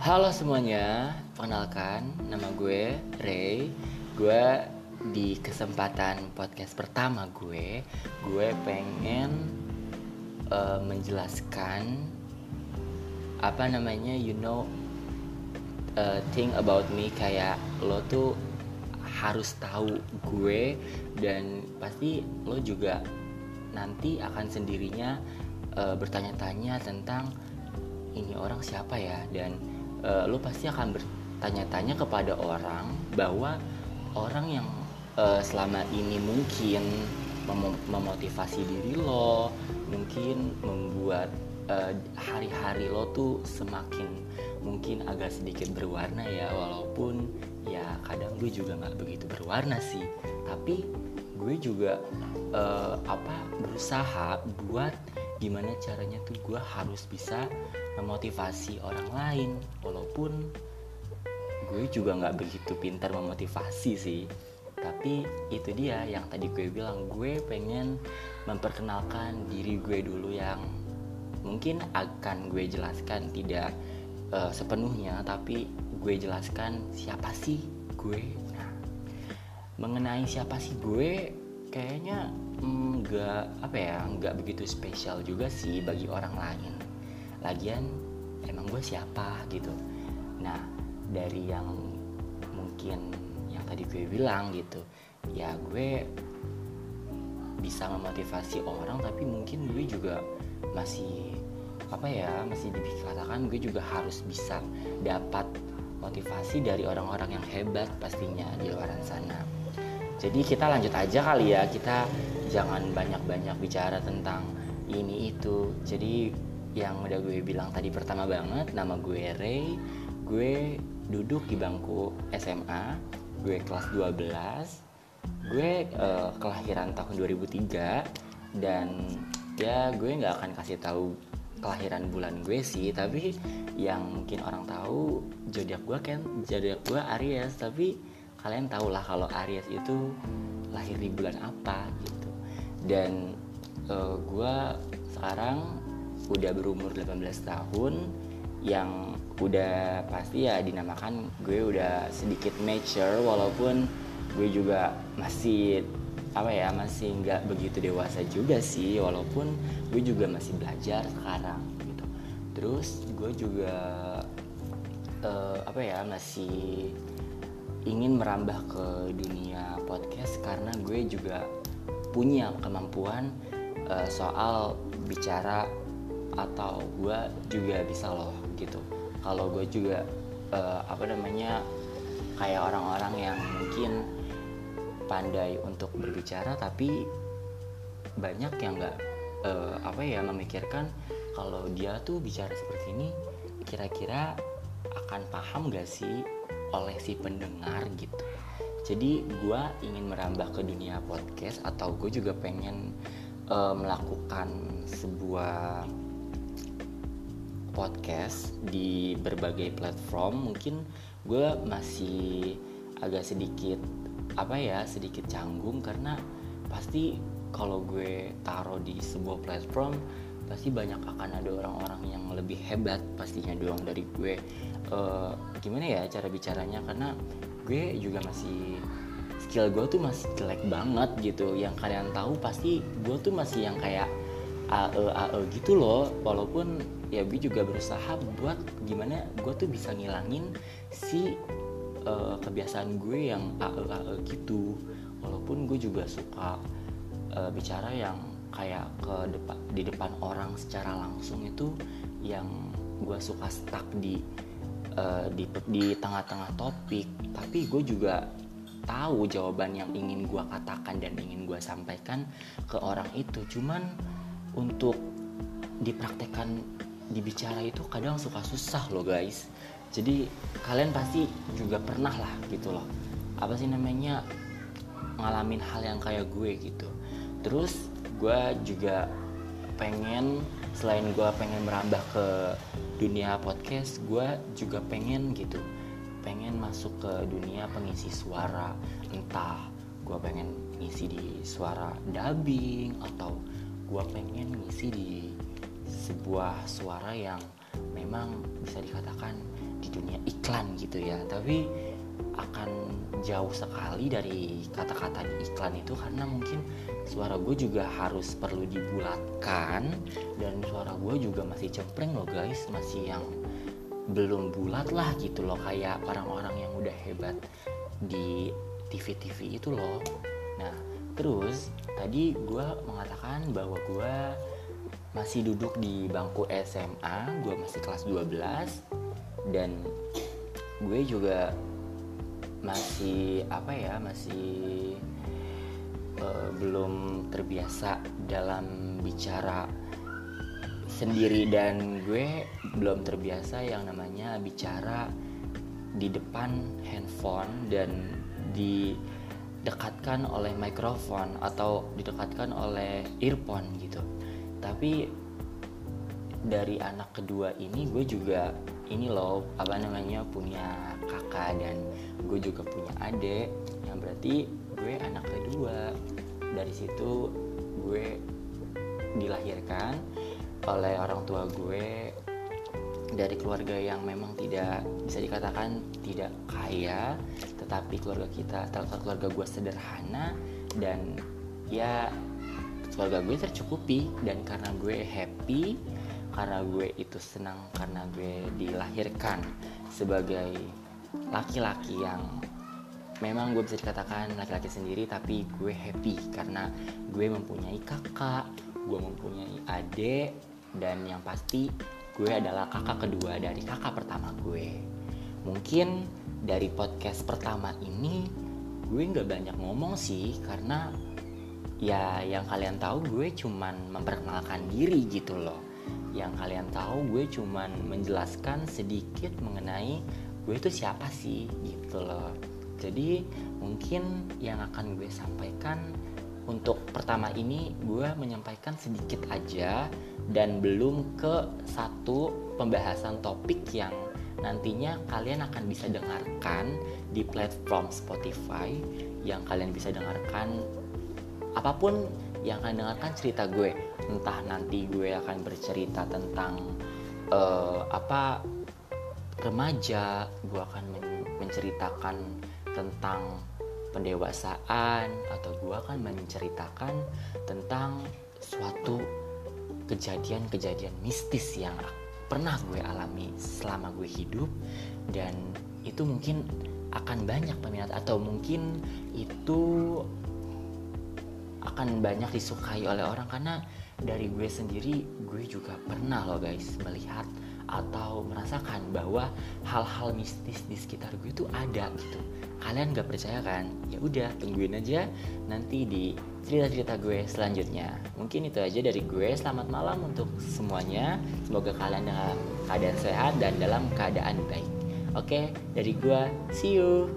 Halo semuanya, perkenalkan nama gue Ray. Gue di kesempatan podcast pertama gue, gue pengen uh, menjelaskan apa namanya, you know, uh, thing about me kayak lo tuh harus tahu gue dan pasti lo juga nanti akan sendirinya uh, bertanya-tanya tentang ini orang siapa ya dan uh, lo pasti akan bertanya-tanya kepada orang bahwa orang yang uh, selama ini mungkin mem memotivasi diri lo mungkin membuat hari-hari uh, lo tuh semakin mungkin agak sedikit berwarna ya walaupun ya kadang gue juga nggak begitu berwarna sih. Tapi gue juga uh, apa berusaha buat gimana caranya tuh gue harus bisa memotivasi orang lain walaupun gue juga nggak begitu pintar memotivasi sih. Tapi itu dia yang tadi gue bilang gue pengen memperkenalkan diri gue dulu yang mungkin akan gue jelaskan tidak uh, sepenuhnya tapi gue jelaskan siapa sih gue. Nah mengenai siapa sih gue kayaknya nggak apa ya nggak begitu spesial juga sih bagi orang lain. Lagian emang gue siapa gitu. Nah dari yang mungkin yang tadi gue bilang gitu ya gue bisa memotivasi orang tapi mungkin gue juga masih apa ya masih dikatakan gue juga harus bisa dapat motivasi dari orang-orang yang hebat pastinya di luar sana jadi kita lanjut aja kali ya. Kita jangan banyak-banyak bicara tentang ini itu. Jadi yang udah gue bilang tadi pertama banget nama gue Ray. Gue duduk di bangku SMA gue kelas 12 gue uh, kelahiran tahun 2003 dan ya gue nggak akan kasih tahu kelahiran bulan gue sih. Tapi yang mungkin orang tahu zodiak gue kan zodiak gue Aries. Tapi kalian tau lah kalau Aries itu lahir di bulan apa gitu. Dan uh, eh, gue sekarang udah berumur 18 tahun yang udah pasti ya dinamakan gue udah sedikit mature walaupun gue juga masih apa ya masih nggak begitu dewasa juga sih walaupun gue juga masih belajar sekarang gitu. Terus gue juga uh, apa ya masih ingin merambah ke dunia podcast karena gue juga punya kemampuan uh, soal bicara atau gue juga bisa loh gitu. Kalau gue juga uh, apa namanya kayak orang-orang yang mungkin pandai untuk berbicara tapi banyak yang nggak uh, apa ya memikirkan kalau dia tuh bicara seperti ini kira-kira akan paham gak sih oleh si pendengar gitu. Jadi gue ingin merambah ke dunia podcast atau gue juga pengen uh, melakukan sebuah podcast di berbagai platform. Mungkin gue masih agak sedikit apa ya sedikit canggung karena pasti kalau gue taruh di sebuah platform pasti banyak akan ada orang-orang yang lebih hebat pastinya doang dari gue uh, gimana ya cara bicaranya? Karena gue juga masih skill gue tuh masih jelek banget gitu. Yang kalian tahu pasti gue tuh masih yang kayak AE AE gitu loh. Walaupun ya gue juga berusaha buat gimana gue tuh bisa ngilangin si uh, kebiasaan gue yang AE AE gitu. Walaupun gue juga suka uh, bicara yang kayak ke depan di depan orang secara langsung itu yang gue suka stuck di uh, di di tengah-tengah topik tapi gue juga tahu jawaban yang ingin gue katakan dan ingin gue sampaikan ke orang itu. Cuman untuk dipraktekkan dibicara itu kadang suka susah loh guys. Jadi kalian pasti juga pernah lah gitu loh. Apa sih namanya? Ngalamin hal yang kayak gue gitu. Terus gue juga pengen selain gue pengen merambah ke dunia podcast gue juga pengen gitu. Pengen masuk ke dunia pengisi suara. Entah gue pengen ngisi di suara dubbing atau gue pengen ngisi di sebuah suara yang memang bisa dikatakan di dunia iklan gitu ya. Tapi akan jauh sekali dari kata-kata di iklan itu karena mungkin suara gue juga harus perlu dibulatkan dan suara gue juga masih cempreng loh guys. Masih yang belum bulat lah gitu loh kayak orang-orang yang udah hebat di TV-TV itu loh. Nah terus tadi gue mengatakan bahwa gue masih duduk di bangku SMA gue masih kelas 12 dan gue juga masih apa ya masih uh, belum terbiasa dalam bicara sendiri. Dan gue belum terbiasa yang namanya bicara di depan handphone dan didekatkan oleh mikrofon atau didekatkan oleh earphone gitu. Tapi dari anak kedua ini gue juga ini loh apa namanya punya kakak dan gue juga punya adik. Yang berarti gue anak kedua. Dari situ gue dilahirkan oleh orang tua gue. Dari keluarga yang memang tidak bisa dikatakan tidak kaya tetapi keluarga kita keluarga gue sederhana dan ya keluarga gue tercukupi. Dan karena gue happy karena gue itu senang karena gue dilahirkan sebagai laki-laki yang memang gue bisa dikatakan laki-laki sendiri tapi gue happy karena gue mempunyai kakak gue mempunyai adik dan yang pasti gue adalah kakak kedua dari kakak pertama gue. Mungkin dari podcast pertama ini gue nggak banyak ngomong sih karena ya yang kalian tahu gue cuman memperkenalkan diri gitu loh yang kalian tahu gue cuman menjelaskan sedikit mengenai gue itu siapa sih gitu loh. Jadi mungkin yang akan gue sampaikan untuk pertama ini gue menyampaikan sedikit aja dan belum ke satu pembahasan topik yang nantinya kalian akan bisa dengarkan di platform Spotify. Yang kalian bisa dengarkan apa pun yang akan dengarkan cerita gue. Entah nanti gue akan bercerita tentang uh, apa remaja. Gue akan men menceritakan tentang pendewasaan atau gue akan menceritakan tentang suatu kejadian-kejadian mistis yang pernah gue alami selama gue hidup. Dan itu mungkin akan banyak peminat atau mungkin itu akan banyak disukai oleh orang. Karena dari gue sendiri gue juga pernah loh guys melihat atau merasakan bahwa hal-hal mistis di sekitar gue itu ada gitu. Kalian gak percaya kan? Ya udah tungguin aja nanti di cerita-cerita gue selanjutnya. Mungkin itu aja dari gue. Selamat malam untuk semuanya. Semoga kalian dalam keadaan sehat dan dalam keadaan baik. Oke dari gue see you